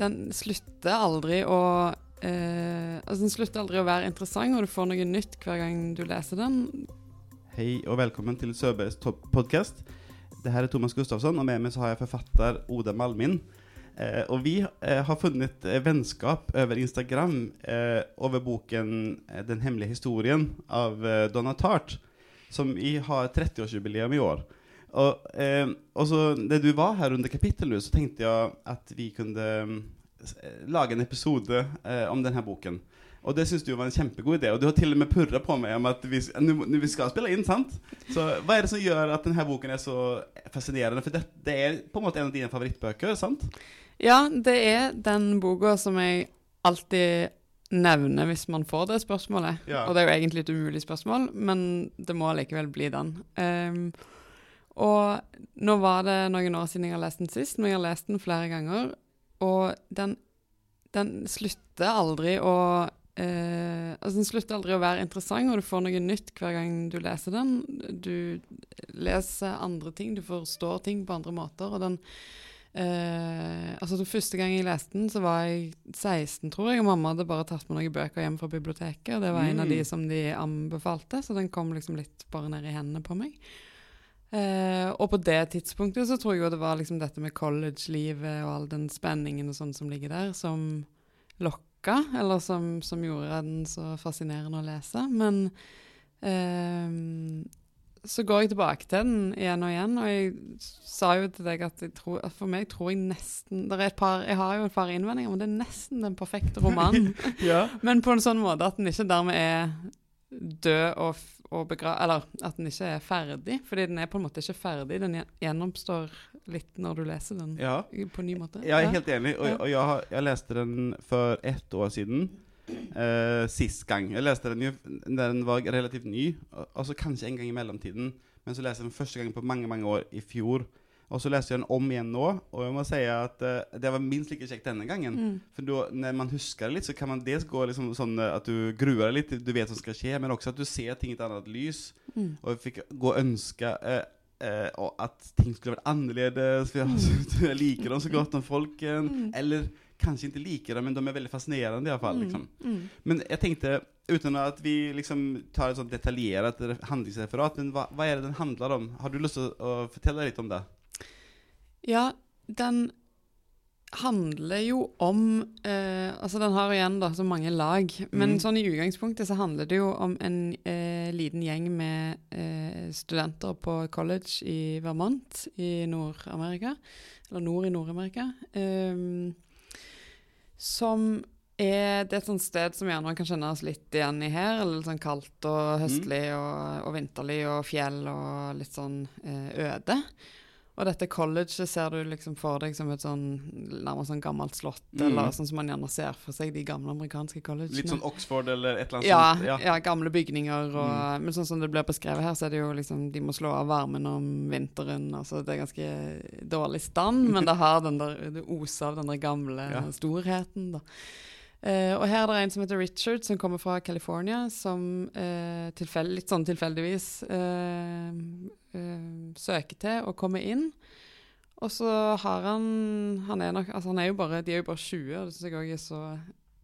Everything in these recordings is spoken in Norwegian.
den slutter aldri å eh, Altså, den slutter aldri å være interessant, og du får noe nytt hver gang du leser den. Hei og velkommen til Søbergs podkast. Det her er Thomas Gustafsson, og med meg så har jeg forfatter Oda Malmin. Eh, og vi eh, har funnet eh, vennskap over Instagram eh, over boken eh, 'Den hemmelige historien' av Donna Tartt, som vi har 30-årsjubileum i år. Og, og så da du var her under kapittelet, så tenkte jeg at vi kunne lage en episode om denne boken. Og det syns du var en kjempegod idé. Og du har til og med purra på meg om at vi, vi skal spille inn, sant? Så hva er det som gjør at denne boken er så fascinerende? For det, det er på en måte en av dine favorittbøker, sant? Ja, det er den boka som jeg alltid nevner hvis man får det spørsmålet. Ja. Og det er jo egentlig et umulig spørsmål, men det må likevel bli den. Um, og nå var det noen år siden jeg har lest den sist, men jeg har lest den flere ganger. Og den, den slutter aldri å Eh, altså Den slutter aldri å være interessant, og du får noe nytt hver gang du leser den. Du leser andre ting, du forstår ting på andre måter. og den eh, altså den Første gang jeg leste den, så var jeg 16, tror jeg, og mamma hadde bare tatt med noen bøker hjem fra biblioteket. og Det var en av de mm. som de anbefalte, så den kom liksom litt bare ned i hendene på meg. Eh, og på det tidspunktet så tror jeg jo det var liksom dette med college-livet og all den spenningen og sånn som ligger der, som lokka eller som, som, gjorde den så fascinerende å lese. Men eh, så går jeg tilbake til den igjen og igjen, og jeg sa jo til deg at, tror, at for meg tror jeg nesten er par, Jeg har jo et par innvendinger, men det er nesten den perfekte romanen. ja. Men på en sånn måte at den ikke dermed er død og, og begrave Eller at den ikke er ferdig, fordi den er på en måte ikke ferdig. Den gjennomstår litt når du leser den ja. på en ny måte. Jeg er helt enig, og, og jeg, jeg, leste den for ett år siden. Eh, sist gang. Jeg leste den jo da den var relativt ny, og så kanskje en gang i mellomtiden. Men så leste jeg den første gang på mange mange år i fjor. Og så leste jeg den om igjen nå, og jeg må si at uh, det var minst like kjekt denne gangen. Mm. For då, når man husker det litt, så kan man dels gå liksom sånn uh, at du gruer deg litt, du vet hva som skal skje, men også at du ser ting i et annet lys. Mm. Og jeg fikk gå og ønske uh, uh, at ting skulle vært annerledes. For jeg, jeg liker dem så godt, de folken. Mm. Eller kanskje ikke liker dem, men de er veldig fascinerende iallfall. Mm. Liksom. Mm. Men jeg tenkte, uten at vi liksom tar et sånt detaljert handlingsreferat, men hva, hva, er det den handler om? Har du lyst til å fortelle litt om det? Ja, den handler jo om eh, Altså, den har igjen da så mange lag, men mm. sånn i utgangspunktet så handler det jo om en eh, liten gjeng med eh, studenter på college i Vermont i Nord-Amerika, eller nord i Nord-Amerika, ehm, som er det et sånt sted som gjerne man kan kjenne oss litt igjen i her? Eller litt sånn kaldt og høstlig mm. og, og, vinterlig og fjell og litt sånn eh, øde. Og dette colleget ser du liksom for deg som et sånn nærmest sånn gammelt slott, mm. eller sånn som man gjerne ser for seg de gamle amerikanske collegene. Litt sånn Oxford eller et eller annet ja, sånt? Ja. ja, gamle bygninger. Og, mm. Men sånn som det blir beskrevet her, så er det jo liksom De må slå av varmen om vinteren. altså Det er ganske dårlig stand, men det har den der, det oser av den der gamle ja. storheten. da. Uh, og her er det en som heter Richard, som kommer fra California, som uh, tilfell, litt sånn tilfeldigvis uh, søker til å komme inn. Og så har han Han er nok Altså, han er jo bare De er jo bare 20, og det syns jeg òg er så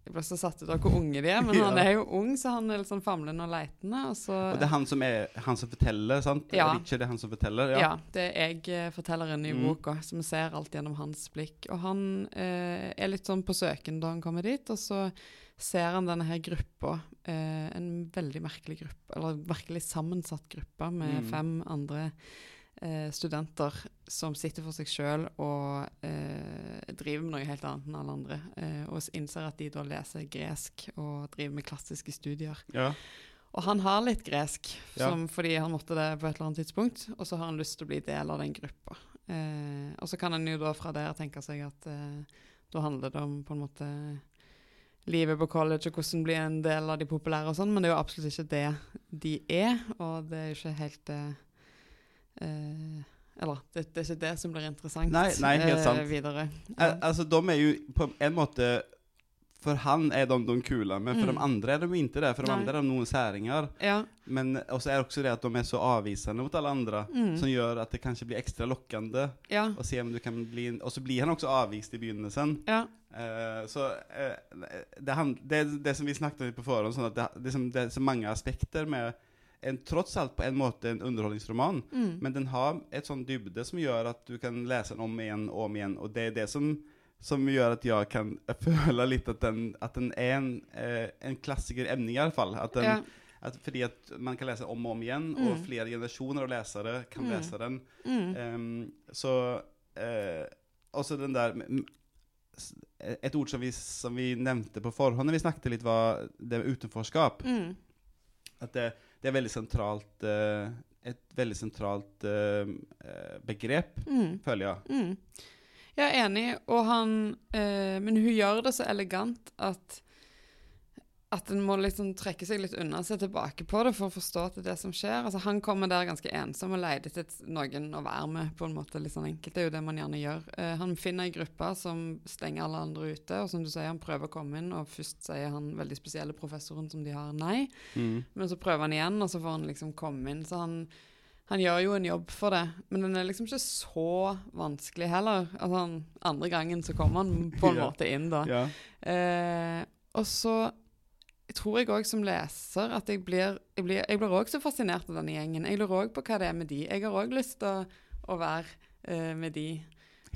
jeg ble så satt ut av hvor unge de er, men ja. han er jo ung, så han er litt sånn famlende og leitende. Og, så, og det er han som, er, han som forteller, sant? Ja. ikke det han som forteller? Ja, ja det er jeg eh, fortelleren i mm. boka, som ser alt gjennom hans blikk. Og han eh, er litt sånn på søken da han kommer dit, og så ser han denne her gruppa, eh, en veldig merkelig gruppe, eller merkelig sammensatt gruppe med mm. fem andre eh, studenter som sitter for seg sjøl og eh, driver med noe helt annet enn alle andre. Eh, og innser at de da leser gresk og driver med klassiske studier. Ja. Og han har litt gresk som, ja. fordi han måtte det på et eller annet tidspunkt. Og så har han lyst til å bli del av den gruppa. Eh, og så kan en jo da fra der tenke seg at eh, da handler det om på en måte livet på college og hvordan bli en del av de populære og sånn, men det er jo absolutt ikke det de er. Og det er jo ikke helt det eh, Eh, eller det, det, er ikke det som blir interessant nei, nei, helt sant. Eh, videre. Ja. altså, de er jo på en måte for han er de de kule, men for mm. de andre er de ikke det. For de Nei. andre er de noen særinger. Ja. Men også er det også det at de er så avvisende mot alle andre, mm. som gjør at det kanskje blir ekstra lokkende. Ja. Og, se om du kan bli, og så blir han også avvist i begynnelsen. Ja. Uh, så uh, det, det, det, som vi snakket om på forhånd, sånn at det, det, som, det er så mange aspekter med en, trots alt på en måte en underholdningsroman, mm. men den har et sånn dybde som gjør at du kan lese den om igjen og om igjen. Og det er det som, som gjør at jeg kan føle litt at den, at den er en, eh, en klassiker emne, i alle fall. At den, ja. At fordi at man kan lese om og om igjen, mm. og flere generasjoner av lesere kan mm. lese den. Um, så uh, også den der Et ord som vi, som vi nevnte på forhånd da vi snakket litt, var det med utenforskap. Mm. At det, det er veldig sentralt uh, Et veldig sentralt uh, begrep, mm. føler jeg. Mm. Jeg er enig, og han Men hun gjør det så elegant at at en må liksom trekke seg litt unna og se tilbake på det for å forstå at det er det som skjer. Altså, han kommer der ganske ensom og leter etter noen å være med, på en måte litt sånn enkelt. Det er jo det man gjerne gjør. Uh, han finner ei gruppe som stenger alle andre ute, og som du sier, han prøver å komme inn, og først sier han veldig spesielle professoren som de har, nei. Mm. Men så prøver han igjen, og så får han liksom komme inn. Så han, han gjør jo en jobb for det, men den er liksom ikke så vanskelig heller. Altså, andre gangen så kommer han på en måte inn, da. Ja. Uh, og så tror jeg òg som leser at jeg blir Jeg blir, også så fascinert av denne gjengen. Jeg lurer òg på hva det er med de. Jeg har òg lyst til å, å, være uh, med de.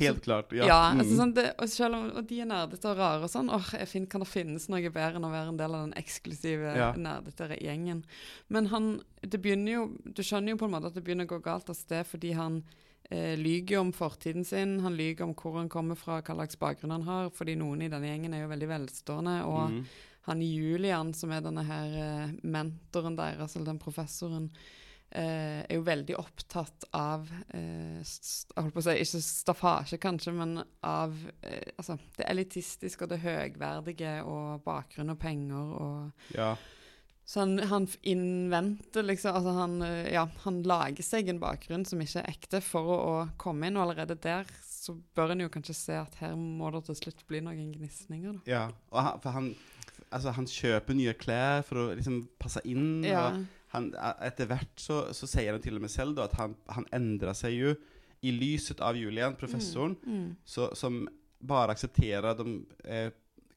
Helt klart, ja. ja mm. altså sånn det, og selv om og de er nerdete og rare og sånn, åh, jeg finner, kan det finnes noe bedre enn å være en del av den eksklusive, ja. nerdete gjengen? Men han det begynner jo Du skjønner jo på en måte at det begynner å gå galt av sted fordi han eh, lyger om fortiden sin. Han lyger om hvor han kommer fra, hva slags bakgrunn han har, fordi noen i denne gjengen er jo veldig velstående. og mm han Julian, som er denne her uh, mentoren deres, eller den professoren, uh, er jo veldig opptatt av uh, Jeg holdt på å si ikke staffasje, kanskje, men av altså, det elitistiske og det høgverdige og bakgrunn og penger og ja. Så han, han, innventer liksom altså han, ja, han lager seg en bakgrunn som ikke er ekte, for å, å komme inn. Og allerede der så bør en jo kanskje se at her må det til slutt bli noen gnisninger. Ja, han, for han, altså, han kjøper nye klær for å liksom passe inn. Ja. Han, etter hvert så, så, sier han til og med selv da, at han, han endrer seg jo i lyset av Julian, professoren, mm, mm. Så, som bare aksepterer de eh,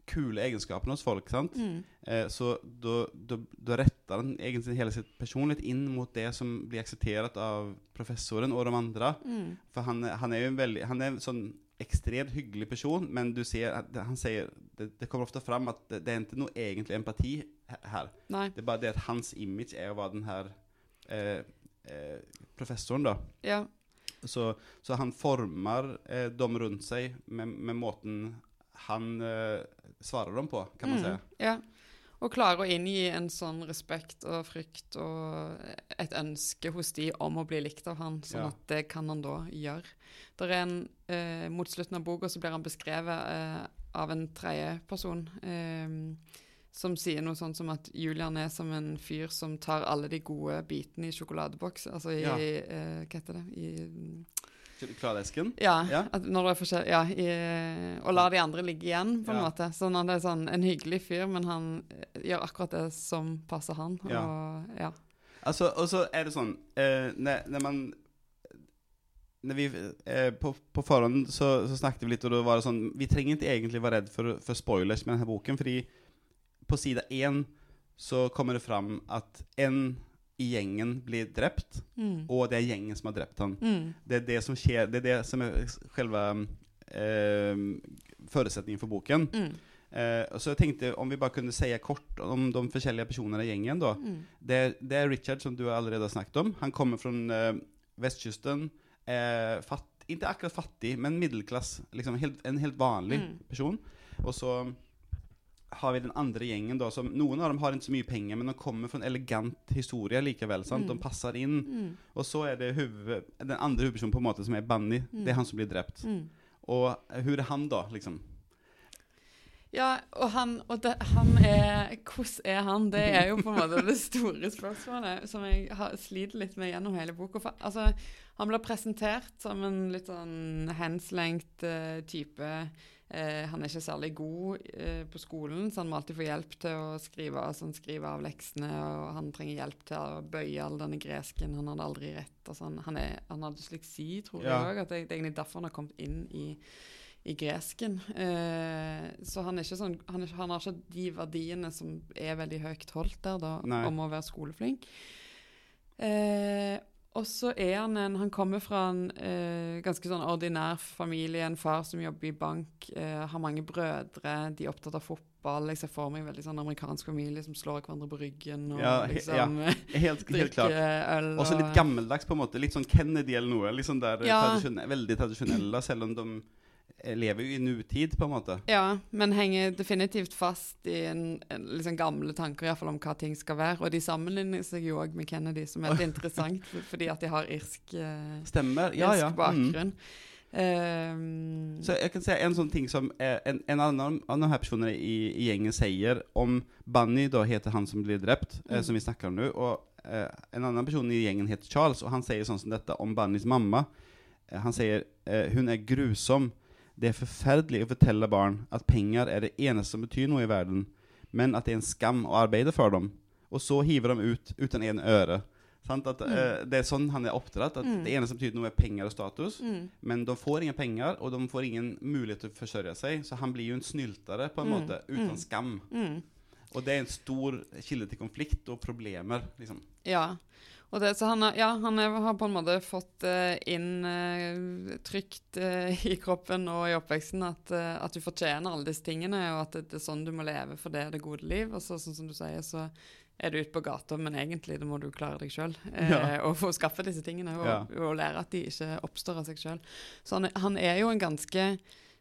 kule egenskapene hos folk. sant? Mm. Eh, så da retter han egentlig hele sitt personlighet inn mot det som blir akseptert av professoren og de andre. Mm. For han, han, er jo en veldig Han er sånn ekstremt hyggelig person, men du ser at han sier det, det, kommer ofte fram at det, det, er ikke noe egentlig empati her. Nei. Det er bare det at hans image er å være den her eh, eh, professoren, da. Ja. Så, så, han former eh, dem rundt seg med, med måten han eh, svarer dem på, kan man mm, si. Ja. Og klare å inngi en sånn respekt og frykt og et ønske hos de om å bli likt av han, sånn ja. at det kan han da gjøre. Der er en, eh, Mot slutten av boka så blir han beskrevet eh, av en tredjeperson eh, som sier noe sånn som at Julian er som en fyr som tar alle de gode bitene i sjokoladeboks. Altså i ja. eh, Hva heter det? I Kladesken? Ja. ja. det ja i, og la de andre ligge igjen, på en ja. måte. Sånn at det er sånn en hyggelig fyr, men han eh, gjør akkurat det som passer han. Ja. Og, ja. Altså, så er det sånn eh, når, når, man når vi, eh, på, på forhånd så, så, snakket vi litt, og da var det sånn Vi trenger ikke egentlig være redd for, for spoilers med denne boken, fordi på side én så kommer det fram at en i gjengen blir drept, mm. og det er gjengen som har drept han. Mm. Det er det som skjer, det er det som er selve eh, forutsetningen for boken. Mm. Eh, så jeg tenkte om vi bare kunne si kort om de forskjellige personene i gjengen. da. Mm. Det, det, er Richard, som du allerede har snakket om. Han kommer fra eh, vestkysten. Eh, fatt, ikke akkurat fattig, men middelklass. Liksom, helt, en helt vanlig mm. person. Og så har vi den andre gjengen da, som Noen av dem har ikke så mye penger, men de kommer fra en elegant historie likevel. sant? Mm. De passer inn. Mm. Og så er det huvud, den andre hovedpersonen på en måte som er Bunny. Mm. Det er han som blir drept. Mm. Og hvordan er han, da? liksom? Ja, og han, og det, han er Hvordan er han? Det er jo på en måte det store spørsmålet som jeg har sliter litt med gjennom hele boka. Altså, Han blir presentert som en litt sånn henslengt uh, type. Uh, han er ikke særlig god eh, på skolen, så han må alltid få hjelp til å skrive, altså han skriver av leksene. Og han trenger hjelp til å bøye all denne gresken. Han hadde aldri rett. Altså han, han, er, han har dysleksi, tror ja. jeg òg. Det, det er egentlig derfor han har kommet inn i, i gresken. så han, er ikke sånn, han, er, han, har ikke de verdiene som er veldig høyt holdt der, da, om å være skoleflink. Eh, og så er han en Han kommer fra en eh, ganske sånn ordinær familie. En far som jobber i bank, eh, har mange brødre, de er opptatt av fotball. Jeg ser for meg en veldig sånn amerikansk familie som slår hverandre på ryggen og ja, liksom ja. Helt, helt klart. øl. Og så litt gammeldags, på en måte. Litt sånn Kennedy eller noe. Liksom der, ja. tradisjonell, veldig tradisjonelle, selv om de lever jo i nutid, på en måte. Ja, men henger definitivt fast i en, en liksom gamle tanker i hvert fall om hva ting skal være. Og de sammenligner seg jo òg med Kennedy, som er interessant, fordi at de har irsk, uh, Stemmer. Ja, irsk ja. Mm. bakgrunn. Mm. Um, så jeg kan si En sånn ting som en, en annen av de her personene i, i, gjengen sier om Bunny, da heter han som blir drept, eh, mm. eh, som vi snakker om nå. Og eh, en annen person i gjengen heter Charles, og han sier sånn som dette om Bunnys mamma. Eh, han sier eh, hun er grusom. Det er forferdelig å fortelle barn at penger er det eneste som betyr noe i verden, men at det er en skam å arbeide for dem. Og så hiver de ut uten en øre. At, mm. uh, det er sånn han er oppdratt. At mm. Det eneste som betyr noe, er penger og status. Mm. Men de får ingen penger, og de får ingen mulighet til å forsørge seg. Så han blir jo en snyltere på en mm. måte, uten mm. skam. Mm. Og det er en stor kilde til konflikt og problemer. liksom. Ja, det, så han, ja, han har på en måte fått uh, inn uh, trygt uh, i kroppen og i oppveksten at, at, du fortjener alle disse tingene, og at det, det, er sånn du må leve, for det er det gode liv. Og så, sånn som du sier, så er du ute på gata, men egentlig det må du klare deg sjøl. Ja. og få skaffe disse tingene, og, ja. og, lære at de ikke oppstår av seg sjøl. Så han, han, er jo en ganske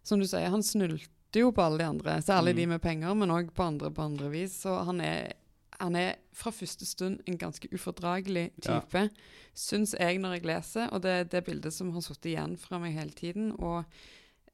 Som du sier, han snulter jo på alle de andre, særlig mm. de med penger, men òg på andre på andre vis. Så han er han er fra første stund en ganske ufordragelig type, ja. syns jeg når jeg leser. Og det er det bildet som har sittet igjen fra meg hele tiden, og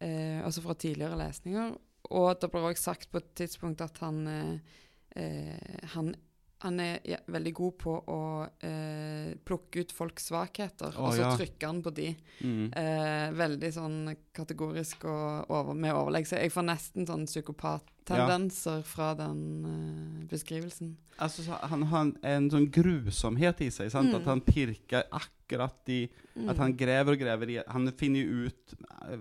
eh, altså fra tidligere lesninger. Og det ble også sagt på et tidspunkt at han, eh, eh han han er ja, veldig god på å eh, plukke ut folks svakheter, oh, og så ja. trykker han på de. Mm. Eh, veldig sånn kategorisk og over, med overlegg. Så jeg får nesten sånn psykopattendenser ja. fra den eh, beskrivelsen. Altså, han har en sånn grusomhet i seg. Mm. At han pirker akkurat i mm. At han graver og graver i Han finner jo ut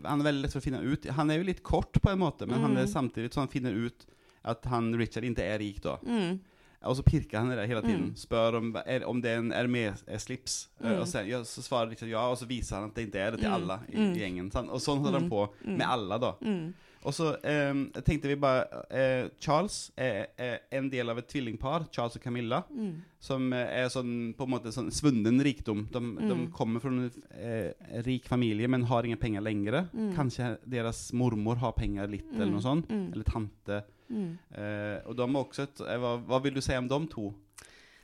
Han er veldig lett for å finne ut Han er jo litt kort på en måte, men han er mm. samtidig så han finner ut at han Richard ikke er rik da. Mm. Og så pirker han i det hele tiden. Mm. Spør om, er, om det er en Hermé-slips. Eh, mm. Og så, ja, så, svarer liksom ja, og så viser han at det ikke er det til mm. alle i, mm. Sånn. Og sånn holder han på med alle, da. Og så eh, tenkte vi bare eh, Charles er, er, en del av et tvillingpar, Charles og Camilla, mm. som er sånn, på en måte sånn svunnen rikdom. De, mm. de kommer fra en eh, rik familie, men har ingen penger lenger. Mm. Kanskje deres mormor har penger litt, eller noe sånt. Eller tante. Mm. Eh, og de også et, eh, hva, hva, vil du si om de to?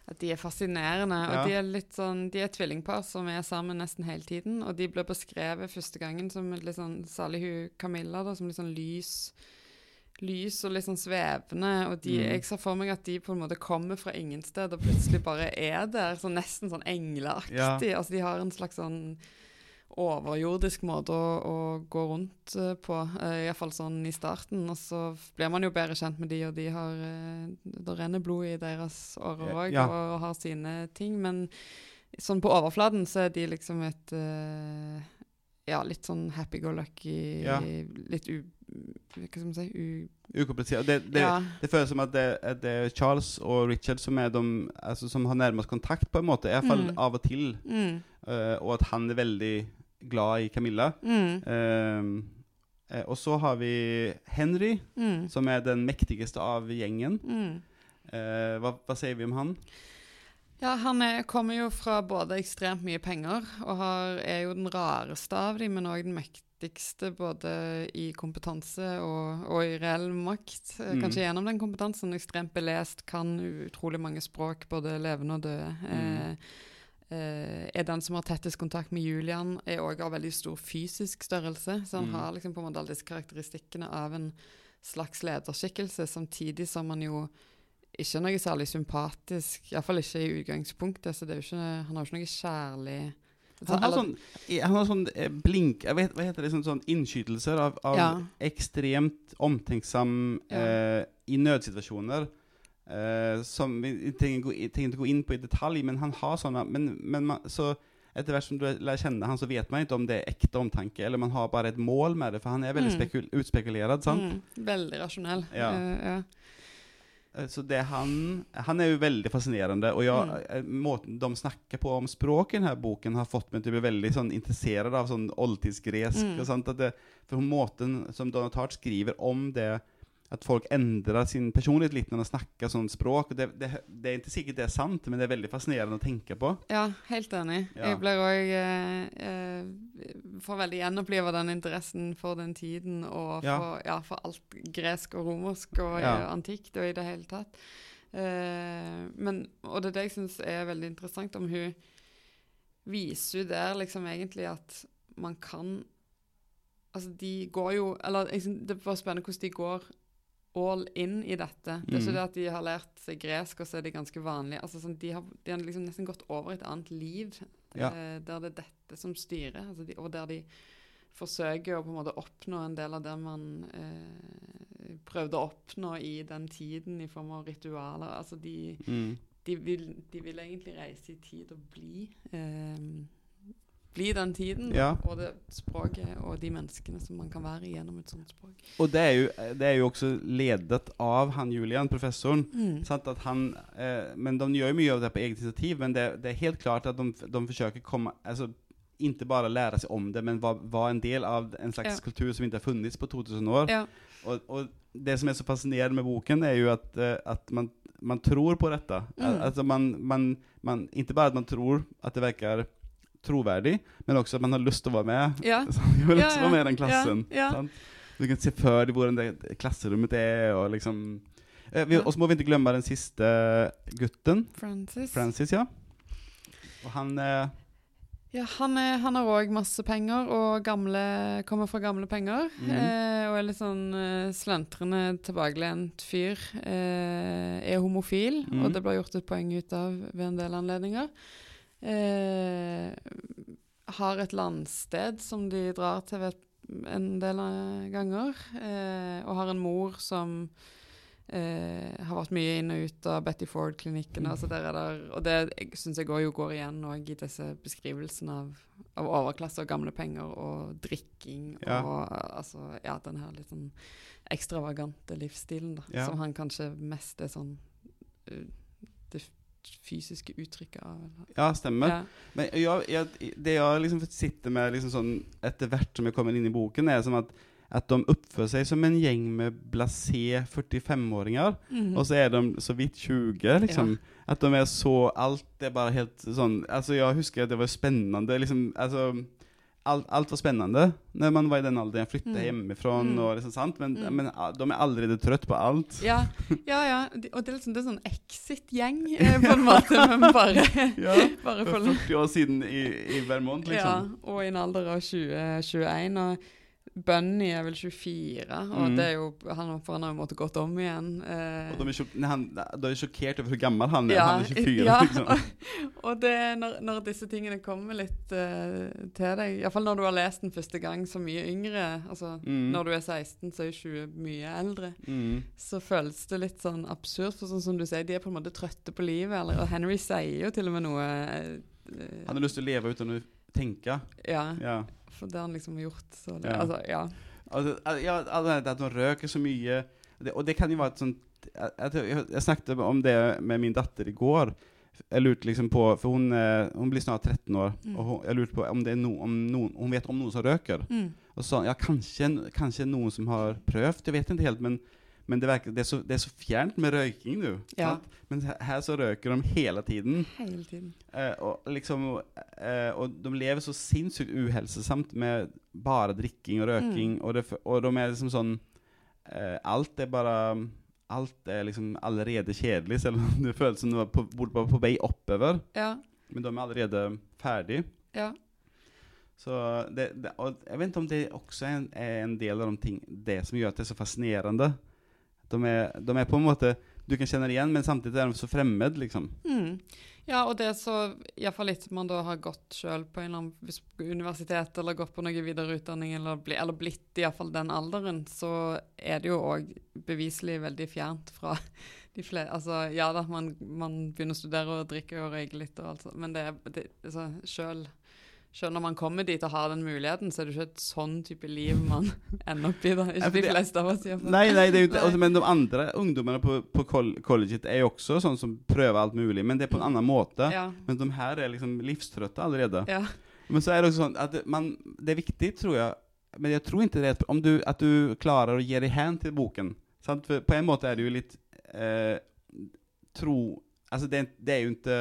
At de er fascinerende. Ja. Og de er litt sånn, de er tvillingpar som er sammen nesten hele tiden. Og de ble beskrevet første gangen som litt sånn, særlig hun Camilla, da, som litt sånn lys lys og litt sånn svevende. Og de, mm. jeg ser for meg at de på en måte kommer fra ingen sted og plutselig bare er der. Så nesten sånn engleaktig. Ja. Altså de har en slags sånn overjordisk måte å, å gå rundt uh, på, uh, iallfall sånn i starten. Og så blir man jo bedre kjent med de, og de har uh, Det renner blod i deres årer òg, ja. og, har sine ting. Men sånn på overflaten så er de liksom et uh, Ja, litt sånn happy-go-lucky, ja. litt u... Hva skal man si? U Ukomplisert. Det, det, ja. det, føles som at det, det, er Charles og Richard som, er de, altså, som har nærmest kontakt, på en måte. Iallfall mm. av og til. Mm. Uh, og at han er veldig glad i Camilla. Mm. Eh, og så har vi Henry, mm. som er den mektigste av gjengen. Mm. Eh, hva, hva, sier vi om han? Ja, Han er, kommer jo fra både ekstremt mye penger, og har, er jo den rareste av dem, men òg den mektigste både i kompetanse og, og i reell makt. Mm. Kanskje gjennom den kompetansen. Ekstremt belest, kan utrolig mange språk, både levende og døde. Mm. Eh, er den som har tettest kontakt med Julian, er òg av veldig stor fysisk størrelse. Så han mm. har liksom på en måte alle disse karakteristikkene av en slags lederskikkelse, samtidig som han jo ikke er noe særlig sympatisk. Iallfall ikke i utgangspunktet. så det er jo ikke, Han har jo ikke noe kjærlig Han har sånn, han har sånn eh, blink vet, Hva heter det? Sånn, sånn innskytelser av, av ja. ekstremt omtenksom ja. eh, i nødsituasjoner. Eh, som Vi trenger ikke gå inn på i detalj, men han har sånne Men, men man, så etter hvert som du lærer kjenne han, så vet man ikke om det er ekte omtanke, eller man har bare et mål med det, for han er veldig mm. utspekulert. sant? Mm. Veldig rasjonell. Ja. Uh, ja. Eh, så det han Han er jo veldig fascinerende. Og jeg, mm. Måten de snakker på om språk i denne boken, har fått meg til å bli veldig sånn, interessert av sånn oldtidsgresk. Mm. for måten som Donald Hart skriver om det at folk endrer sin personlighet litt når de snakker sånn språk. Det, det, det, er ikke sikkert det er sant, men det er veldig fascinerende å tenke på. Ja, helt enig. Ja. Jeg blir òg eh, eh, Får veldig gjenopplive den interessen for den tiden og for, ja. Ja, for alt gresk og romersk og uh, antikt og i det hele tatt. Eh, men, og det er det jeg syns er veldig interessant om hun viser jo der liksom egentlig at man kan Altså, de går jo Eller det var spennende hvordan de går all in i dette. Det er ikke mm. det at de har lært seg gresk, og så er de ganske vanlige. Altså, sånn, de, har, de, har, liksom nesten gått over et annet liv, ja. eh, der det er dette som styrer. Altså de, og der de forsøker å på en måte oppnå en del av det man eh, prøvde å oppnå i den tiden, i form av ritualer. Altså de, mm. de, vil, de vil, egentlig reise i tid og bli. Eh, bli den tiden ja. og det språket og de menneskene som man kan være gjennom et sånt språk. Og det er jo, det er jo også ledet av han Julian, professoren. Mm. han, eh, men de gjør jo mye av det på eget initiativ, men det, det er helt klart at de, de forsøker komme altså, ikke bare lære seg om det, men være en del av en slags ja. kultur som ikke har funnes på 2000 år. Ja. Og, og, det som er så fascinerende med boken, er jo at, uh, at man, man, tror på dette. Mm. Altså man, man, man, ikke bare at man tror at det virker troverdig, men også at man har lyst til å være med. Ja. jeg har lyst til å være med i den klassen. Du kan se før deg hvordan det klasserommet er. og liksom... Eh, vi, og så må vi ikke glemme den siste gutten. Francis. Francis, ja. Og han eh, ja, han, er, han har òg masse penger og gamle, kommer fra gamle penger. Mm. Eh, og er litt sånn eh, slentrende, tilbakelent fyr. Eh, er homofil, mm. og det ble gjort et poeng ut av ved en del anledninger. Eh, har et landsted som de drar til en del ganger. Eh, og har en mor som eh, har vært mye inn og ut av Betty Ford-klinikken. Altså og det syns jeg òg går igjen i disse beskrivelsene av, av, overklasse og gamle penger og drikking ja. og altså, ja, den her litt sånn ekstravagante livsstilen da, ja. som han kanskje mest er sånn uh, fysiske uttrykket av. Ja, stemmer. Ja. Men jeg, jeg, det jeg liksom sitter med liksom sånn, etter hvert som jeg kommer inn i boken, er som at, at de oppfører seg som en gjeng med blasé 45-åringer, mm. og så er de så vidt 20. liksom. Ja. At de er så Alt er bare helt sånn Altså, jeg husker at det var spennende. liksom, altså Alt, alt, var spennende når man var i den alderen. Jeg flyttet mm. hjemmefra, mm. og liksom, sant? Men, mm. men, ah, de er allerede trøtt på alt. Ja, ja. ja. Og det er liksom det er sånn exit-gjeng, eh, på en måte. Men bare, ja, bare for 40 år siden i, i Vermont, liksom. Ja, og i en alder av 2021. Og Bunny er vel 24, og mm. det er jo, han, for han har jo måttet gått om igjen. Eh. Og de er, han, de er sjokkert over hvor gammel han er. Ja, han er 24. Ja, liksom. og, og det, når, når, disse tingene kommer litt uh, til deg, iallfall når du har lest den første gang så mye yngre altså mm. Når du er 16, så er 20 mye eldre. Mm. Så føles det litt sånn absurd, for sånn som du sier, de er på en måte trøtte på livet. Eller, og Henry sier jo til og med noe uh, Han har lyst til å leve uten å tenke. Ja. ja. For det har han liksom gjort. Så det, ja. Altså, ja. Altså, ja, at man røker så mye. Det, og det kan jo være et sånt jeg, jeg, jeg, snakket om det med min datter i går. Jeg lurte liksom på For hun, eh, hun blir snart 13 år. Mm. Og hun, jeg lurte på om, det er no, om noen, hun vet om noen som røker. Mm. Og så ja, kanskje, kanskje noen som har prøvd. Jeg vet ikke helt. men men det, verker, det, er så, det, er så, fjernt med røyking du. Ja. Men her så røyker de hele tiden. Hele tiden. Eh, og, liksom, eh, og de lever så sinnssykt uhelsesamt med bare drikking og røyking. Mm. Og, det, og, de er liksom sånn eh, Alt er bare Alt er liksom allerede kjedelig, selv om det føles som de på, burde være på vei oppover. Ja. Men de er allerede ferdig. Ja. Så det, det, og jeg vet ikke om det også er en, er en del av de ting, det som gjør at det er så fascinerende de er, de er, på en måte du kan kjenne det igjen, men samtidig er de så fremmed, liksom. Mm. Ja, og det er så Iallfall etter man da har gått sjøl på en eller annen universitet eller gått på noe videreutdanning eller, bli, eller blitt iallfall den alderen, så er det jo òg beviselig veldig fjernt fra de flere Altså ja da, man, man begynner å studere og drikke og røyke litt og alt sånt, men det er altså, sjøl selv når man kommer dit og har den muligheten, så er det ikke et sånn type liv man ender opp i. da. Ikke de fleste av oss. Iallfall. Nei, nei, det er jo, altså, men de andre ungdommene på, på colleget er jo også sånn som prøver alt mulig, men det er på en annen måte. Ja. Men de her er liksom livstrøtte allerede. Ja. Men så er det også sånn at man, det er viktig, tror jeg, men jeg tror ikke det er om du, at du klarer å gi deg hen til boken. Sant? For på en måte er det jo litt eh, tro Altså, det, det er jo ikke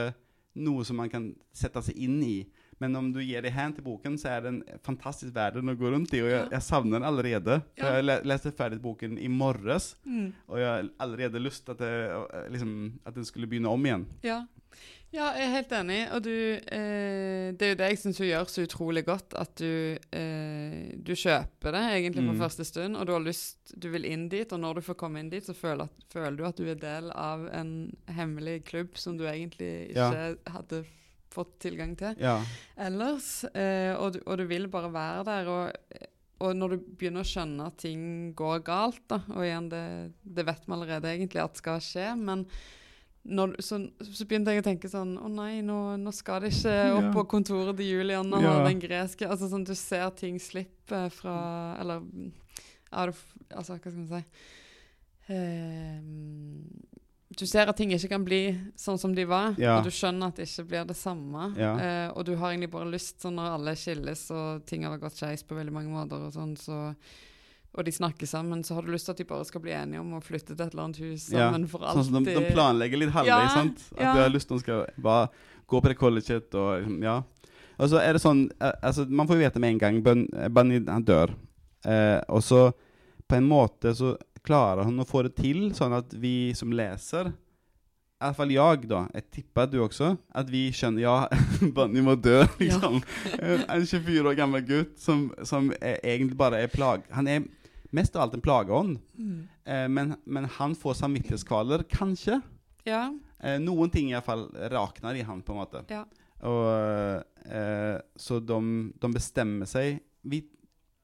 noe som man kan sette seg inn i. Men om du gir deg hen til boken, så er det en fantastisk verden å gå rundt i. Og jeg, jeg savner den allerede. For jeg leste ferdig boken i morges, mm. og jeg har allerede lyst til at, det, liksom, at den skulle begynne om igjen. Ja. ja jeg er helt enig. Og du, eh, det er jo det jeg syns gjør så utrolig godt. At du, eh, du kjøper det egentlig på mm. første stund, og du har lyst, du vil inn dit. Og når du får komme inn dit, så føler, at, føler du at du er del av en hemmelig klubb som du egentlig ikke ja. hadde fått tilgang til ja. ellers. Eh, og, du, og, du, vil bare være der. Og, og, når du begynner å skjønne at ting går galt, da, og igjen, det, det vet vi allerede egentlig at skal skje, men når, så, så, begynte jeg å tenke sånn Å nei, nå, nå skal det ikke opp ja. på kontoret til Julian og ja. den greske altså sånn, Du ser ting slippe fra Eller Altså, hva skal man si um, du ser at ting ikke kan bli sånn som de var, ja. og du skjønner at det ikke blir det samme. Ja. Uh, og du har egentlig bare lyst, sånn når alle skilles og ting har gått skeis på veldig mange måter, og sånn, så, og de snakker sammen, så har du lyst til at de bare skal bli enige om å flytte til et eller annet hus sammen ja. for alltid. Sånn som de, de planlegger litt halvveis, sant? At ja. du har lyst til at de skal bare gå på det colleget og liksom, ja. Og så er det sånn eh, altså, Man får jo vite med en gang Bunny han dør. Eh, og så på en måte så klarer han å få det til sånn at vi som leser i hvert fall jeg, da. Jeg tipper du også. At vi skjønner ja, Bunny må dø, liksom. Ja. en 24 år gammel gutt som, som er, egentlig bare er plag... Han er mest av alt en plageånd. Mm. Eh, men, men, han får samvittighetskvaler, kanskje. Ja. Eh, noen ting i hvert fall rakner i han, på en måte. Ja. Og, eh, så de, de, bestemmer seg vi,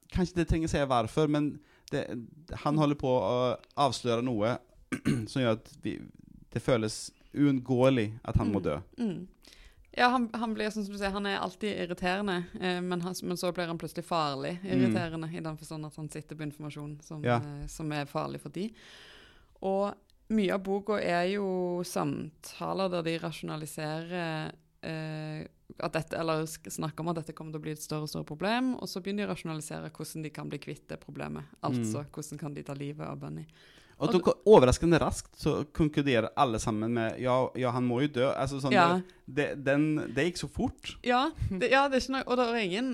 Kanskje det trenger å si hvorfor, men det, han holder på å avsløre noe som gjør at vi, det føles uunngåelig at han mm. må dø. Mm. Ja, han, han, blir som du sier, han er alltid irriterende, eh, men, han, men, så blir han plutselig farlig irriterende, mm. i den forstand at han sitter på informasjon som, ja. eh, som er farlig for de. Og mye av boka er jo samtaler der de rasjonaliserer eh, at dette, eller snakker om at dette kommer til å bli et større og større problem, og så begynner de å rasjonalisere hvordan de kan bli kvitt det problemet. Altså mm. hvordan kan de ta livet av Bunny. Og, og Overraskende raskt så konkluderer alle sammen med ja, ja han må jo dø. Altså, sånn, ja. det, den, det, gikk så fort. Ja, det, ja, det er ikke noe, og det er ingen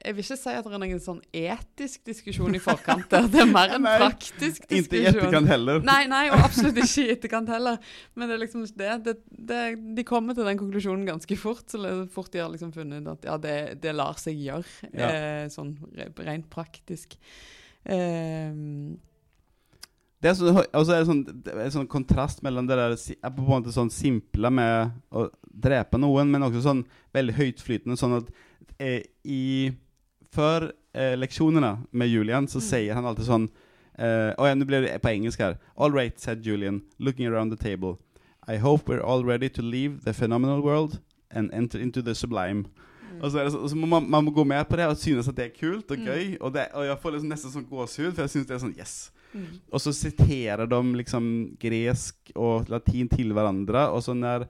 jeg vil ikke si at det er noen sånn etisk diskusjon i forkant. der. Det er mer en praktisk diskusjon. Ikke i etterkant heller. Nei, nei, og absolutt ikke i etterkant heller. Men det er liksom det, det, det, De kommer til den konklusjonen ganske fort. Så fort de har liksom funnet ut at ja, det, det lar seg gjøre, ja. eh, sånn rent praktisk. Eh, det er, så, også er det sånn, en sånn kontrast mellom det der på en måte sånn simple med å drepe noen, men også sånn veldig høytflytende. Sånn at eh, i Før eh, leksjonene med Julian så mm. sier han alltid sånn eh, oh, ja, Nå blir det på engelsk her. All right, said Julian, looking around the table. I hope we're all ready to leave the phenomenal world and enter into the sublime. Mm. Og så, det, så må man, man, må gå med på det og synes at det er kult og mm. gøy. Og, det, og jeg får liksom nesten sånn gåsehud, for jeg synes det er sånn Yes! Mm. Og så siterer de liksom gresk og latin til hverandre. Og så når,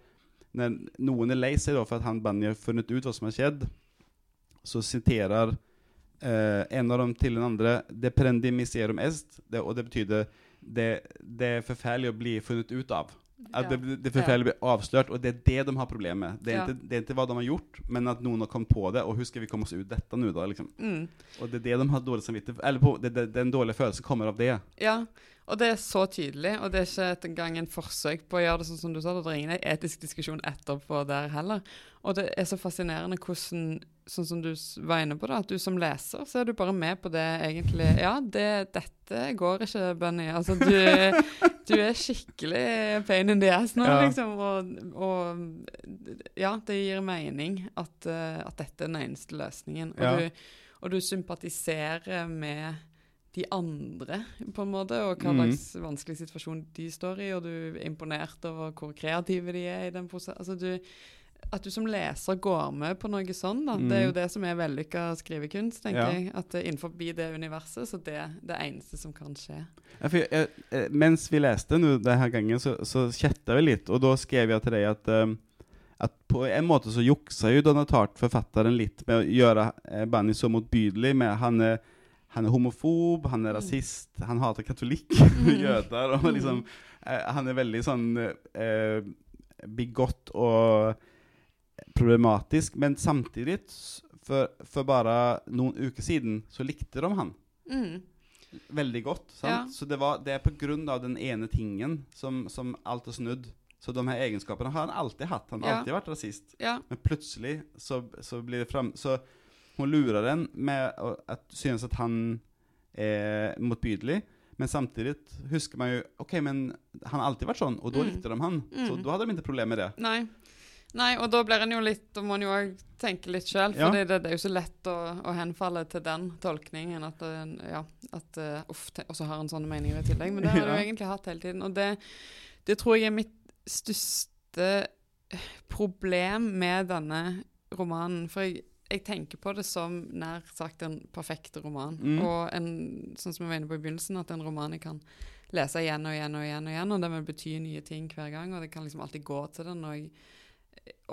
når noen er lei seg for at han Banja har funnet ut hva som har skjedd, så siterer eh, en av dem til den andre Det prendimiserum est, det, og det betyr det, det er forferdelig å bli funnet ut av. At det, det er forferdelig å bli avslørt, og det er det de har problemer med. Det er, ja. ikke, det er ikke hva de har gjort, men at noen har kommet på det. Og husker vi komme oss ut dette nå, da? liksom. Mm. Og det er det de har dårlig samvittighet Eller på, det, det, den dårlige følelsen kommer av det. Ja, og det er så tydelig, og det er ikke engang en forsøk på å gjøre det sånn som du sa. Det er ingen etisk diskusjon etterpå der heller. Og det er så fascinerende hvordan sånn som du var inne på, da, at du som leser, så er du bare med på det egentlig Ja, det, dette går ikke, Bunny. Altså, du, du er skikkelig pain in the ass nå, ja. liksom. Og, og, ja, det gir mening at, at, dette er den eneste løsningen. Og, ja. du, og du sympatiserer med de andre, på en måte, og hva mm. slags mm. vanskelig situasjon de står i, og du er imponert over hvor kreative de er i den prosessen. Altså, du, at du som leser går med på noe sånn, da. Mm. Det er jo mm. det som er vellykka skrivekunst, tenker ja. jeg. At det, innenfor det universet, så det er det eneste som kan skje. Ja, jeg, jeg, eh, mens vi leste nå denne gangen, så, så kjetta vi litt, og da skrev jeg til deg at um, at på en måte så juksa jo Donald Hart, forfatteren, litt med å gjøre eh, så motbydelig. med han er han er homofob, han er mm. rasist, han hater katolikk, mm. jøder og liksom, eh, Han er veldig sånn eh, bigott og problematisk, men samtidig, for, for, bare noen uker siden, så likte de han. Mm. Veldig godt. Ja. Så det, var, det er på grunn av den ene tingen som, som alt er snudd. Så de her egenskapene har han alltid hatt. Han har ja. alltid vært rasist. Ja. Men plutselig så, så blir det fram... Så hun lurer den med å synes at han er motbydelig. Men samtidig husker man jo Ok, men han har alltid vært sånn, og da mm. likte de han. Mm. Så da hadde de ikke problem med det. Nei. Nei, og da blir en jo litt Da må en jo tenke litt sjøl, for ja. det, det, er jo så lett å, å, henfalle til den tolkningen. At, ja, at uh, uff, og så har en sånne meninger i tillegg. Men det har ja. du egentlig hatt hele tiden. Og det, det tror jeg er mitt største problem med denne romanen. For jeg, jeg tenker på det som nær sagt en perfekt roman. Mm. Og en, sånn som jeg var inne på i begynnelsen, at en roman jeg kan lese igjen og igjen og igjen, og igjen, og den vil bety nye ting hver gang, og det kan liksom alltid gå til den. og jeg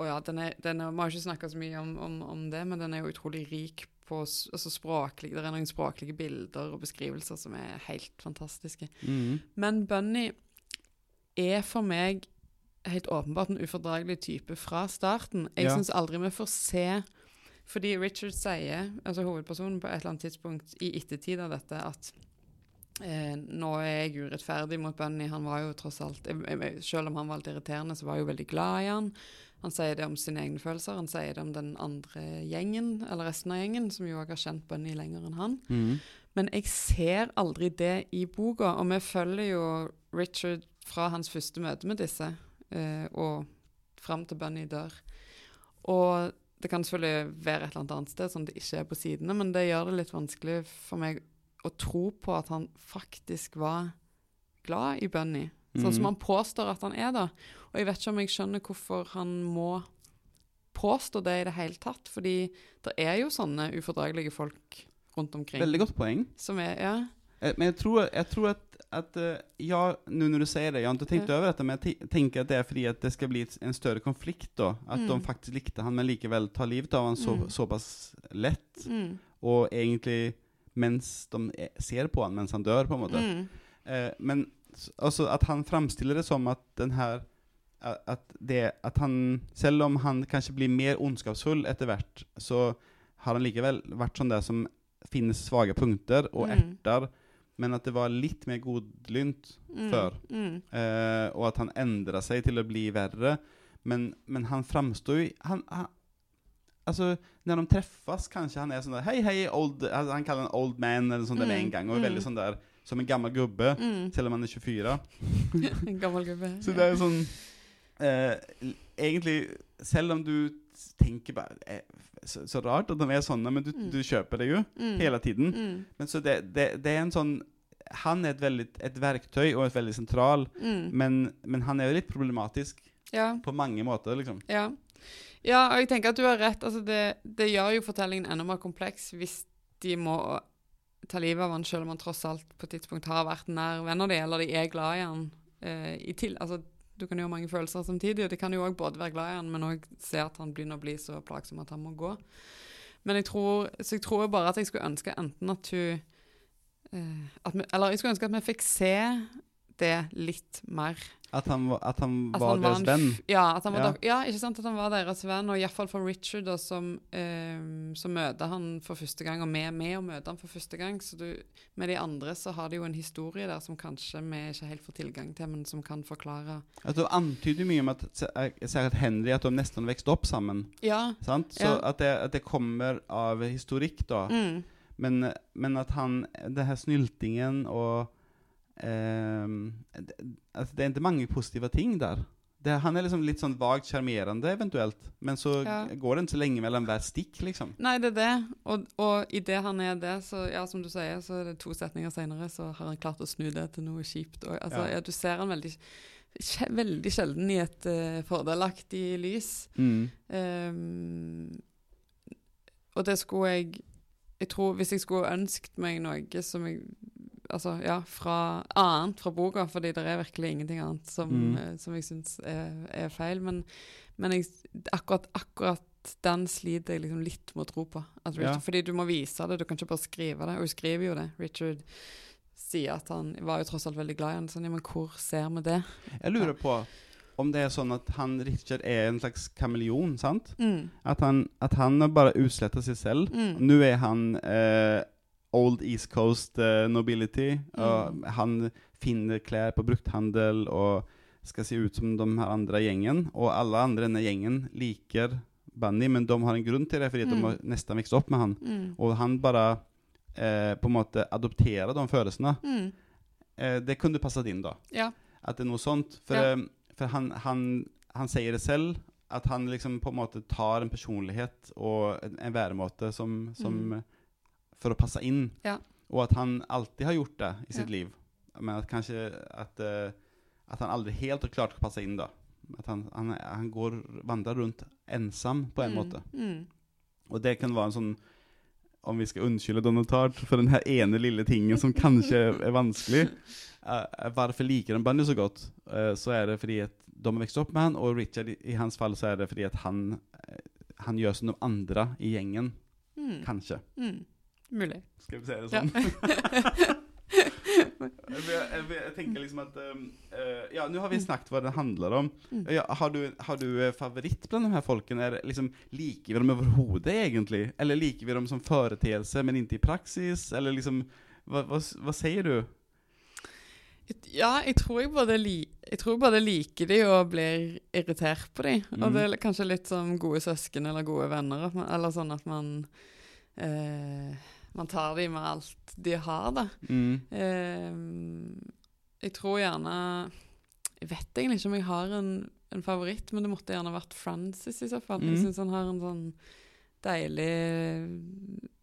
og ja, den er, den er, Vi har ikke snakka så mye om, om, om, det, men den er jo utrolig rik på altså språklig, Det er noen språklige bilder og beskrivelser som er helt fantastiske. Mm. Men Bunny er for meg helt åpenbart en ufordragelig type fra starten. Jeg ja. syns aldri vi får se fordi Richard sier, altså hovedpersonen, på et eller annet tidspunkt i ettertid av dette at eh, nå er jeg urettferdig mot Bunny. Han var jo tross alt Selv om han var litt irriterende, så var jeg jo veldig glad i han. Han sier det om sine egne følelser, han sier det om den andre gjengen, eller resten av gjengen, som jo også har kjent Bunny lenger enn han. Mm. Men jeg ser aldri det i boka, og vi følger jo Richard fra hans første møte med disse, eh, og fram til Bunny dør. Og det kan selvfølgelig være et eller annet sted som det ikke er på sidene, men det gjør det litt vanskelig for meg å tro på at han faktisk var glad i Bunny. Sånn som mhm. han påstår at han er, da. Og jeg vet ikke om jeg skjønner hvorfor han må påstå det i det hele tatt. Fordi det er jo sånne ufordragelige folk rundt omkring. Veldig godt poeng. Som er, ja. Eh, men jeg tror, jeg tror at, at uh, ja, nå når du sier det, jeg har ikke tenkt mm. over dette, men jeg tenker at det er fordi at det skal bli en større konflikt. da, At mm. de faktisk likte han, men likevel tar livet av han så, mm. såpass lett. Mm. Og egentlig mens de ser på han mens han dør, på en måte. Eh, men altså, at han framstiller det som at den her at, det, at han Selv om han kanskje blir mer ondskapsfull etter hvert, så har han likevel vært sånn der som finnes svake punkter og mm. erter men at det var litt mer godlynt mm. før. Mm. Eh, og at han endra seg til å bli verre. Men, men han framstår jo han, han, Altså, når de treffes, kanskje han er sånn der Hei, hei, old altså, Han kaller han old man eller sånn mm. der med en gang. Og er veldig mm. sånn der som en gammel gubbe, mm. selv om han er 24. en gammel gubbe. Så det er sånn eh, Egentlig, selv om du tenker bare eh, så, så, rart at de er sånne, men du, mm. du kjøper det jo mm. hele tiden. Mm. Men så det, det, det, er en sånn Han er et, veldig, et verktøy og et veldig sentral, mm. men, men, han er jo litt problematisk ja. på mange måter, liksom. Ja. ja. og jeg tenker at du har rett. Altså det, det gjør jo fortellingen enda mer kompleks hvis de må ta livet av han selv om han tross alt på et tidspunkt har vært nær venner de, eller de er glad i han. Eh, i til, altså du kan jo ha mange følelser samtidig, og de kan jo òg både være glad i han, men òg se at han begynner å bli så plagsom at han må gå. Men jeg tror, så jeg tror bare at jeg skulle ønske enten at hun uh, at vi, Eller jeg skulle ønske at vi fikk se det litt mer. At han, at han at var han deres venn? Ja, han var, ja. ja, ikke sant, at han var deres venn. Og iallfall for Richard, da, som, eh, som, møter han for første gang, og vi er med å møte han for første gang. Så du, med de andre så har de jo en historie der som kanskje vi ikke helt får tilgang til, men som kan forklare altså, Du antyder mye om at særlig Henry at de nesten vokste opp sammen. Ja. Sant? Så ja. At, det, at, det, kommer av historikk, da. Mm. Men, men, at han Det her snyltingen og det, altså, det er ikke mange positive ting der. Det, han er liksom litt sånn vagt sjarmerende, eventuelt. Men så ja. går det ikke så lenge mellom hver stikk, liksom. Nei, det er det. Og, og idet han er det, så ja, som du sier, så er det to setninger seinere, så har han klart å snu det til noe kjipt. Og, altså, ja. ja du ser han veldig veldig sjelden i et uh, fordelaktig lys. Mm. Um, og det skulle jeg Jeg tror hvis jeg skulle ønsket meg noe som jeg altså, ja, fra annet fra boka, fordi det er virkelig ingenting annet som, mm. uh, som jeg syns er, er, feil. Men, men jeg, akkurat, akkurat, den sliter jeg liksom litt med å tro på. Richard, ja. Fordi du må vise det, du kan ikke bare skrive det. Og hun skriver jo det. Richard sier at han var jo tross alt veldig glad i henne. Sånn, ja, men hvor ser vi det? Jeg lurer på om det er sånn at han Richard er en slags kameleon, sant? Mm. At, han, at han bare utsletter seg selv. Mm. Nå er han eh, Old East Coast uh, nobility. Mm. han finner klær på brukthandel og skal se ut som de her andre gjengen. Og alle andre i denne gjengen liker Bunny, men de har en grunn til det, fordi mm. de har nesten vokst opp med han. Mm. Og han bare eh, på en måte adopterer de følelsene. Mm. Eh, det kunne passet inn, da. Ja. At det er noe sånt. For, ja. Eh, for han, han, han, sier det selv, at han liksom på en måte tar en personlighet og en, en væremåte som, som mm for å passe inn. Ja. Og at han alltid har gjort det i sitt ja. liv. Men at kanskje at, uh, at, han aldri helt har klart å passe inn. da. At han, han, han går, vandrer rundt ensom på en mm. måte. Mm. Og det kan være en sånn Om vi skal unnskylde Donald Tart for den her ene lille tingen som kanskje er vanskelig uh, Hvorfor liker han Bunny så godt? Uh, så er det fordi at de har vokst opp med han, og Richard i, i, hans fall så er det fordi at han, han gjør som de andre i gjengen. Mm. Kanskje. Mm. Mulig. Skal vi se det sånn? Ja. jeg, jeg, jeg, tenker liksom at um, uh, Ja, nå har vi snakket hva det handler om. Mm. Ja, har, du, har du eh, favoritt blant de her folkene? Er, liksom, liker vi dem overhodet, egentlig? Eller liker vi dem som foreteelse, men ikke i praksis? Eller liksom Hva, hva, hva sier du? Ja, jeg tror jeg både, li jeg tror både liker de og blir irritert på de. Mm. Og det er kanskje litt som gode søsken eller gode venner. Eller sånn at man eh, man tar dem med alt de har, da. Mm. Eh, jeg tror gjerne Jeg vet egentlig ikke om jeg har en, en, favoritt, men det måtte gjerne vært Francis i så fall. Mm. Jeg syns han har en sånn deilig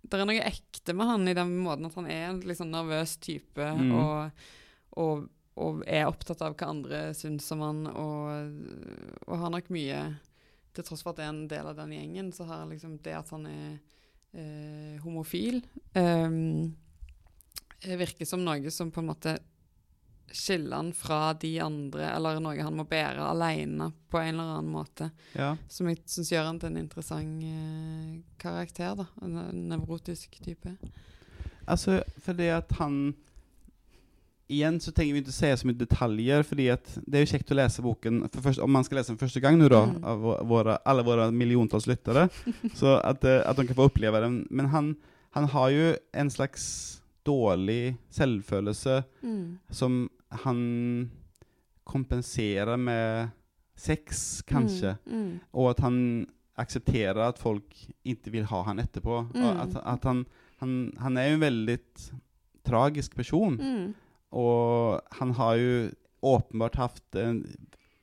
Det er noe ekte med han i den måten at han er en litt sånn nervøs type mm. og, og, og, er opptatt av hva andre syns om han, og, og har nok mye Til tross for at det er en del av den gjengen, så har liksom det at han er eh, homofil. Um, virker som noe som på en måte skiller han fra de andre, eller noe han må bære alene på en eller annen måte. Ja. Som jeg syns gjør han til en interessant eh, karakter. da, En nevrotisk type. Altså, fordi at han Igjen så trenger vi ikke se så mye detaljer, fordi det er jo kjekt å lese boken først, om man skal lese den første gang nå, da, mm. av våre, alle våre milliontalls lyttere. så at, eh, at, de kan få oppleve den. Men han, han har jo en slags dårlig selvfølelse mm. som han kompenserer med sex, kanskje. Mm. mm. Og at han aksepterer at folk ikke vil ha han etterpå. Og at, at han, han, han, er jo en veldig tragisk person. Og han har jo åpenbart hatt en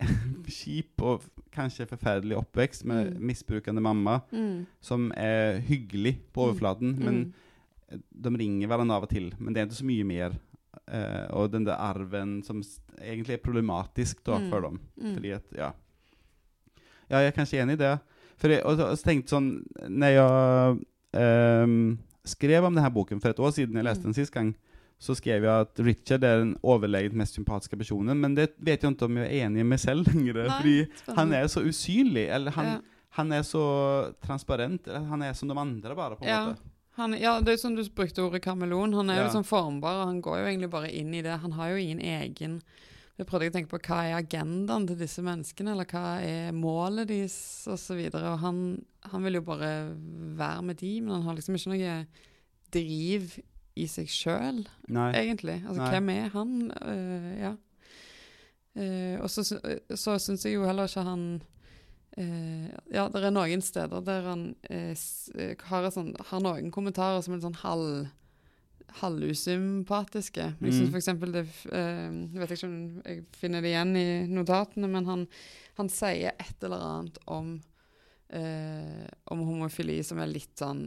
kjip og kanskje forferdelig oppvekst med mm. misbrukende mamma, mm. som er hyggelig på mm. overflaten, mm. men de ringer hverandre av og til. Men det er ikke så mye mer. Uh, og den der arven som egentlig er problematisk da, mm. for dem. Mm. Fordi at, ja Ja, jeg er kanskje enig i det. For jeg, og, og så tenkte sånn Når jeg um, skrev om denne boken for et år siden, jeg leste den sist gang, så skrev jeg at Richard er den overlegent mest sympatiske personen. Men det vet jeg ikke om jeg er enig med selv lenger. Fordi han er så usynlig. Eller han, ja. han, er så transparent. Han er som de andre, bare. på en ja. måte. Han, ja, det er som du brukte ordet kameleon. Han er ja. sånn formbar, og han går jo egentlig bare inn i det. Han har jo ingen egen Jeg prøvde å tenke på hva er agendaen til disse menneskene, eller hva er målet deres, osv. Og, så og han, han vil jo bare være med de, men han har liksom ikke noe driv i seg sjøl, egentlig. Altså, Nei. hvem er han? Uh, ja. Uh, og så, så syns jeg jo heller ikke han uh, Ja, det er noen steder der han har, sånn, har, noen kommentarer som er sånn halv halvusympatiske. Jeg syns mm. f.eks. det Jeg vet ikke om jeg finner det igjen i notatene, men han, han sier et eller annet om, om homofili som er litt sånn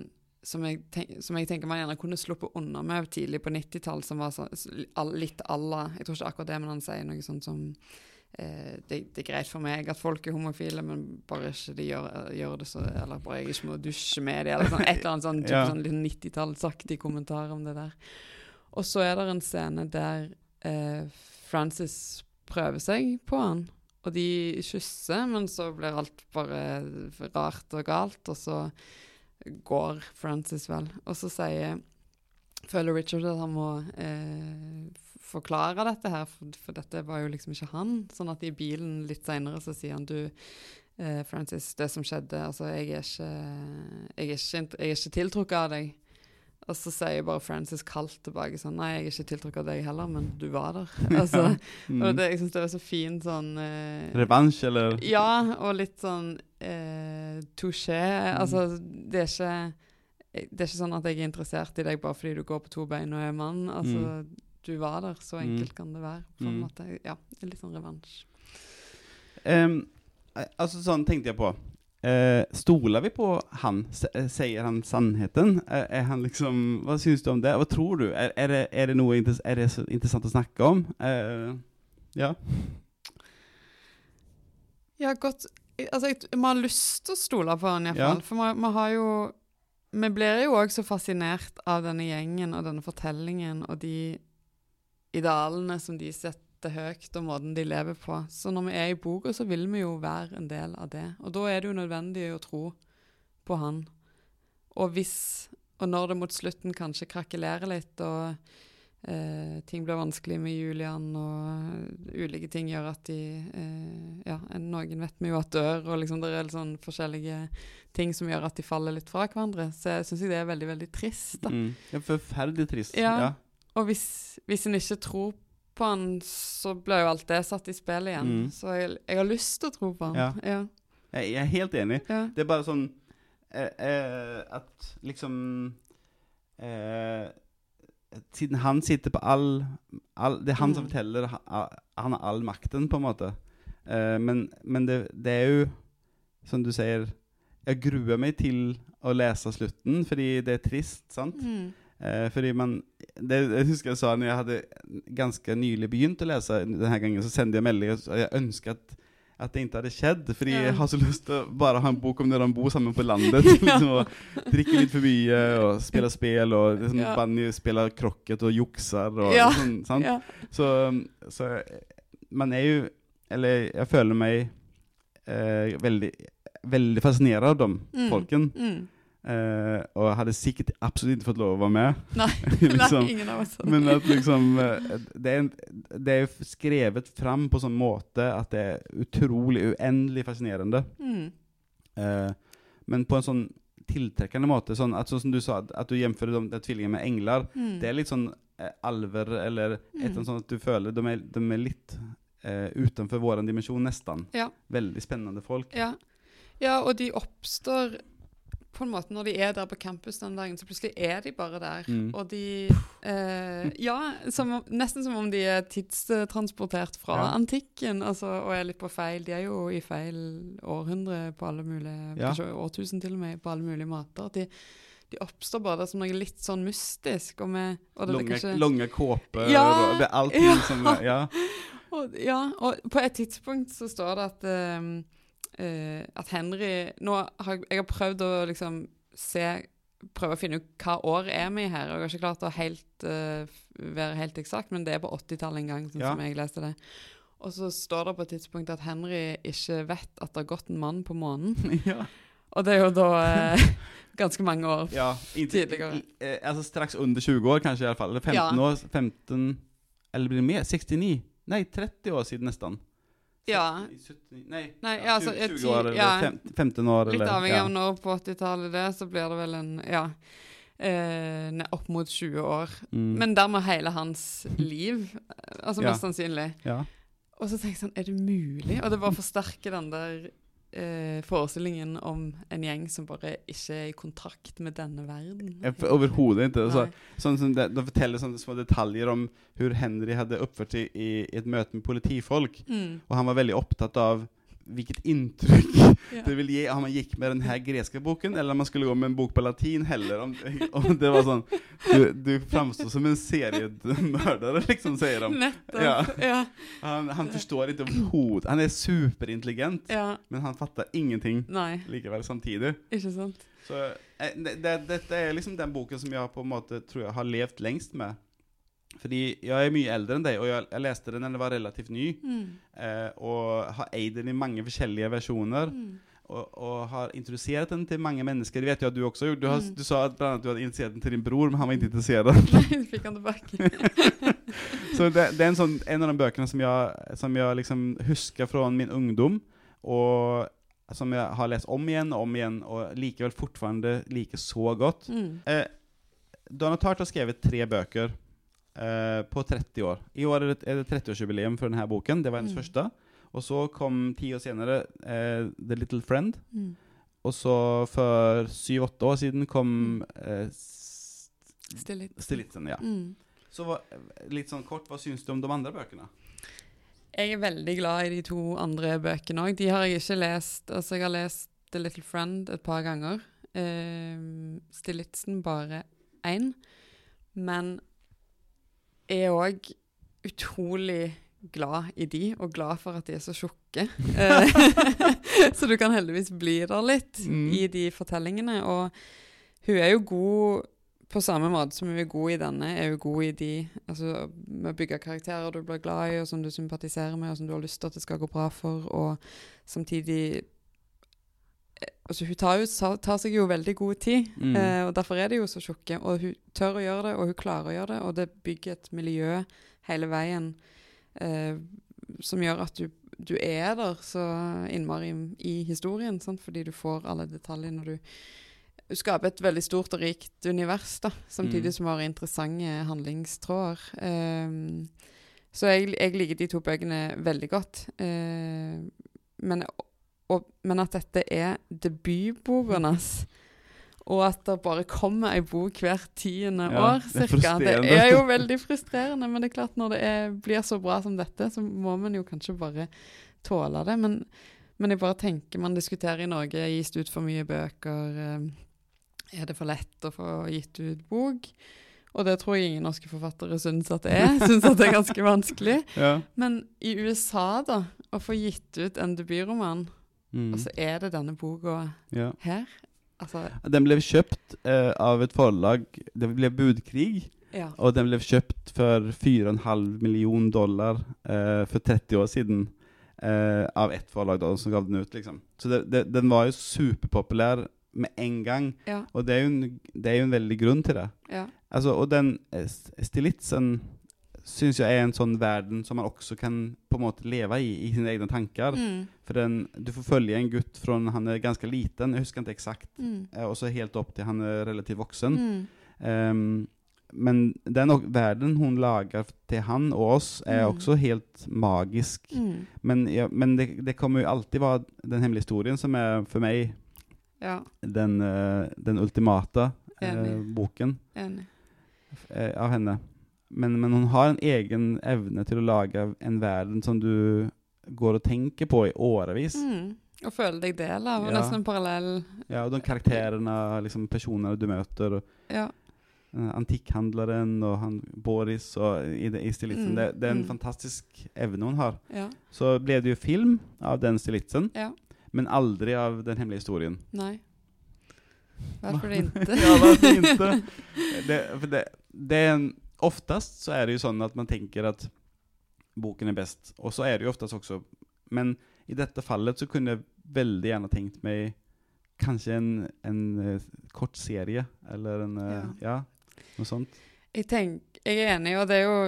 som jeg, tenk, som jeg, tenker man gjerne kunne sluppet unna med tidlig på 90-tall, som var så, litt à la Jeg tror ikke akkurat det, men han sier noe sånt som eh, det, det, er greit for meg at folk er homofile, men bare ikke de gjør, gjør det så Eller bare jeg ikke må dusje med dem, eller sånn, et eller annet sånn, ja. sånn 90-tallsaktig kommentar om det der. Og så er det en scene der eh, Frances prøver seg på han, og de kysser, men så blir alt bare rart og galt, og så går Frances vel. Og så sier føler Richard at han må eh, forklare dette her, for, for, dette var jo liksom ikke han. Sånn at i bilen litt seinere så sier han du eh, Francis, det som skjedde Altså, jeg er ikke, jeg er ikke, jeg er ikke tiltrukket av deg. Og så sier bare Francis kaldt tilbake sånn Nei, jeg er ikke tiltrukket av deg heller, men du var der. Altså, mm. og det, jeg syns det var så fint sånn eh, Revansj, eller? Ja, og litt sånn eh, touché. Mm. Altså, det er ikke det er ikke sånn at jeg er interessert i deg bare fordi du går på to bein og er mann. Altså, mm du var der. Så mm. enkelt kan det være. på en mm. måte. Ja, Litt sånn revansj. Um, altså Sånn tenkte jeg på. Uh, stoler vi på han? Eh, sier han sannheten? Uh, er han liksom, Hva syns du om det? Hva tror du? Er, er, det, er det, noe er det interessant å snakke om? Eh, ja. Ja, godt Altså, vi har lyst til å stole på han, iallfall. Ja. For vi har jo Vi blir jo òg så fascinert av denne gjengen og denne fortellingen og de idealene som de setter høyt, og måten de lever på. Så når vi er i boka, så vil vi jo være en del av det. Og da er det jo nødvendig å tro på han. Og hvis, og når det mot slutten kanskje krakelerer litt, og eh, ting blir vanskelig med Julian, og ulike ting gjør at de eh, Ja, noen vet vi jo at dør, og liksom det er sånn forskjellige ting som gjør at de faller litt fra hverandre. Så jeg syns det er veldig, veldig trist. da. Mm. Ja, forferdelig trist. Ja. ja. Og hvis, hvis en ikke tror på han, så blir jo alt det satt i spill igjen. Mm. Så jeg, jeg, har lyst til å tro på han. Ja. ja. Jeg, jeg, er helt enig. Ja. Det er bare sånn eh, eh, at liksom eh, Siden han sitter på all, all Det er han mm. som forteller Han har all makten, på en måte. Eh, men, men det, det, er jo, som du sier Jeg gruer meg til å lese slutten, fordi det er trist, sant? Mm. Eh, fordi man det, Jeg husker jeg sa når jeg hadde ganske nylig begynt å lese denne gangen, så sendte jeg melding og jeg ønsket at, at det ikke hadde skjedd. Fordi ja. jeg har så lyst til å bare ha en bok om når de bor sammen på landet. liksom, og Drikker litt for mye og spiller spill, og liksom, ja. Banny spiller krokket og jukser. Og, ja. sånn, ja. Så, så, man er jo Eller jeg føler meg eh, veldig, veldig fascinert av de mm. folken. Mm. Uh, og jeg hadde sikkert absolutt ikke fått lov å være med. Nei, liksom. Nei ingen av oss Men at liksom uh, det, er, det, er, skrevet fram på sånn måte at det er utrolig, uendelig fascinerende. Mm. Uh, men på en sånn tiltrekkende måte. Sånn, at, sånn som du sa, at du jamfører de, de tvillingene med engler. Mm. Det er litt sånn alver, eller et eller annet sånt at du føler de er, de er litt utenfor vår dimensjon, nesten. Ja. Veldig spennende folk. Ja. ja, og de oppstår på en måte Når de er der på campus den dagen, så plutselig er de bare der. Mm. Og de eh, Ja, som, nesten som om de er tidstransportert fra ja. antikken altså, og er litt på feil. De er jo i feil århundre på alle mulige ja. Årtusen til og med, på alle mulige måter. De, de oppstår bare som noe litt sånn mystisk. Og med, og lange, kanskje, lange kåper ja, og allting ja. som Ja. og, ja, og på et tidspunkt så står det at um, uh, at Henry Nå har jeg har prøvd å liksom se Prøve å finne ut hva år er vi her. Og jeg har ikke klart å helt, uh, være helt eksakt, men det er på 80-tallet en gang, sånn ja. som jeg leste det. Og så står det på et tidspunkt at Henry ikke vet at det har gått en mann på månen. Ja. Og det er jo da eh, ganske mange år ja, tidligere. Eh, altså straks under 20 år, kanskje, i alle fall. Eller 15 ja. år. 15 Eller blir det mer? 69? Nei, 30 år siden nesten. Ja. 70, nei, nei ja, altså, 20, 20 år eller ja, 15 år. Litt avhengig av når på 80-tallet det, så blir det vel en Ja. Eh, opp mot 20 år. Mm. Men dermed hele hans liv, altså mest sannsynlig. Og så tenker jeg sånn Er det mulig? Og det bare forsterker den der eh, forestillingen om en gjeng som bare ikke er i kontakt med denne verden. Overhodet ikke. Altså, sånn som det, de forteller sånne små detaljer om hvordan Henry hadde oppført seg i, i, et møte med politifolk. Mm. Og han var veldig opptatt av hvilket inntrykk ja. det vil gi om man gikk med denne greske boken, eller om man skulle gå med en bok på latin heller. Om, om det var sånn Du, du framstår som en seriemorder, liksom, sier de. Nettopp. Ja. ja. Han, han forstår ikke overhodet. Han er superintelligent, ja. men han fatter ingenting Nei. likevel samtidig. Ikke sant? Så eh, det, det, Dette er liksom den boken som jeg på en måte tror jeg har levd lengst med. Fordi jeg er mye eldre enn deg, og jeg, jeg leste den da den var relativt ny. Mm. Eh, og har eid den i mange forskjellige versjoner. Mm. Og, og, har introdusert den til mange mennesker. Det vet jeg at du også gjort. Du, har, mm. du sa at blant annet du hadde introdusert den til din bror, men han var ikke interessert. Nei, fikk han tilbake. så det, det, er en, sånn, en, av de bøkene som jeg, som jeg liksom husker fra min ungdom. Og som jeg har lest om igjen og om igjen, og likevel fortsatt liker så godt. Mm. Eh, Donald Tart har skrevet tre bøker. Eh, på 30 år. I år er det, er 30-årsjubileum for denne boken. Det var hennes mm. første. Og så kom ti år senere uh, The Little Friend. Mm. Og så for syv-åtte år siden kom uh, Stilitzen. ja. Mm. Så var, litt sånn kort, hva syns du om de andre bøkene? Jeg er veldig glad i de to andre bøkene òg. De har jeg ikke lest. Altså, jeg har lest The Little Friend et par ganger. Uh, Stilitzen bare én. Men er òg utrolig glad i de, og glad for at de er så tjukke. Så du kan heldigvis bli der litt mm. i de fortellingene. Og hun er jo god på samme måte som hun er god i denne, er hun god i de altså med å bygge karakterer du blir glad i, og som du sympatiserer med, og som du har lyst til at det skal gå bra for, og samtidig altså Hun tar, jo, tar, seg jo veldig god tid, mm. eh, og derfor er de jo så tjukke. Og hun tør å gjøre det, og hun klarer å gjøre det, og det bygger et miljø hele veien eh, som gjør at du, du, er der så innmari i, historien, sant? fordi du får alle detaljene. Du, du skaper et veldig stort og rikt univers, da, samtidig mm. som har interessante handlingstråder. Um, så jeg, jeg, liker de to bøkene veldig godt. Uh, men og, men at dette er debutboken hans. Og at det bare kommer ei bok hvert tiende ja, år ca. Det, det er jo veldig frustrerende, men det er klart når det er, blir så bra som dette, så må man jo kanskje bare tåle det. Men, men jeg bare tenker man diskuterer i Norge gis det ut for mye bøker. Eh, er det for lett å få gitt ut bok? Og det tror jeg ingen norske forfattere syns at det er. Syns at det er ganske vanskelig. Ja. Men i USA, da, å få gitt ut en debutroman Mm. Og så er det denne boka ja. her. Altså, den ble kjøpt uh, av et forlag Det ble budkrig. Ja. Og den ble kjøpt for 4,5 million dollar uh, for 30 år siden. Uh, av ett forlag da, som gav den ut. liksom Så det, det, den var jo superpopulær med en gang. Ja. Og det er, en, det er jo en veldig grunn til det. Ja. Altså, og den Stilitzen syns jeg er en sånn verden som man også kan på en måte leve i i sine egne tanker. Mm. For den, du får følge en gutt fra han er ganske liten, jeg husker ikke eksakt, mm. Eh, og så helt opp til han er relativt voksen. Mm. Um, men den verden hun lager til han og oss, er mm. også helt magisk. Mm. Men, ja, men det, det, kommer jo alltid være den hemmelige historien som er for meg ja. den, uh, den ultimate uh, boken uh, av henne. Men, men, hun har en egen evne til å lage en verden som du går og tenker på i årevis. Mm. Og føler deg del av, og ja. nesten en parallell Ja, og de karakterene, liksom personene du møter. Og ja. Uh, antikkhandleren og han Boris og i, i stilitsen. Mm. Det, det, er en mm. fantastisk evne hun har. Ja. Så ble det jo film av den stilitsen, ja. men aldri av den hemmelige historien. Nei. Hvorfor ikke? ja, hvorfor ikke? Det, det, det er en oftast så er det jo sånn at man tenker at boken er best. Og så er det jo oftast også Men i dette fallet så kunne jeg veldig gjerne tenkt meg kanskje en, en uh, kort serie, eller en uh, ja. ja. noe sånt. Jeg, tenk, jeg er enig, og det er jo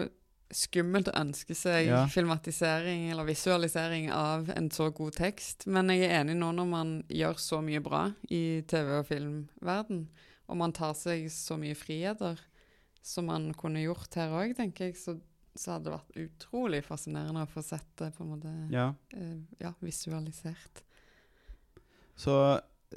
skummelt å ønske seg ja. filmatisering eller visualisering av en så god tekst, men jeg er enig nå når man gjør så mye bra i TV- og filmverden, og man tar seg så mye friheter, som man kunne gjort her òg, tenker jeg, så, så, hadde det vært utrolig fascinerende å få sett det på en måte ja. Uh, ja visualisert. Så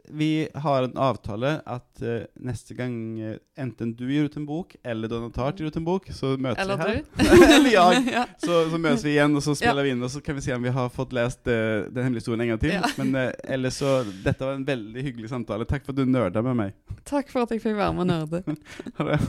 vi har en avtale at uh, neste gang uh, enten du gir ut en bok, eller Donatart gir ut en bok, så møtes eller vi her. du. eller jeg. ja. Så, så møtes vi igjen, og så spiller Ja. vi inn, og så kan vi se om vi har fått lest uh, Den hemmelige historien en gang til. Ja. Men ellers så Dette var en veldig hyggelig samtale. Takk for at du nerda med meg. Takk for at jeg fikk være med og nerde. Ha det.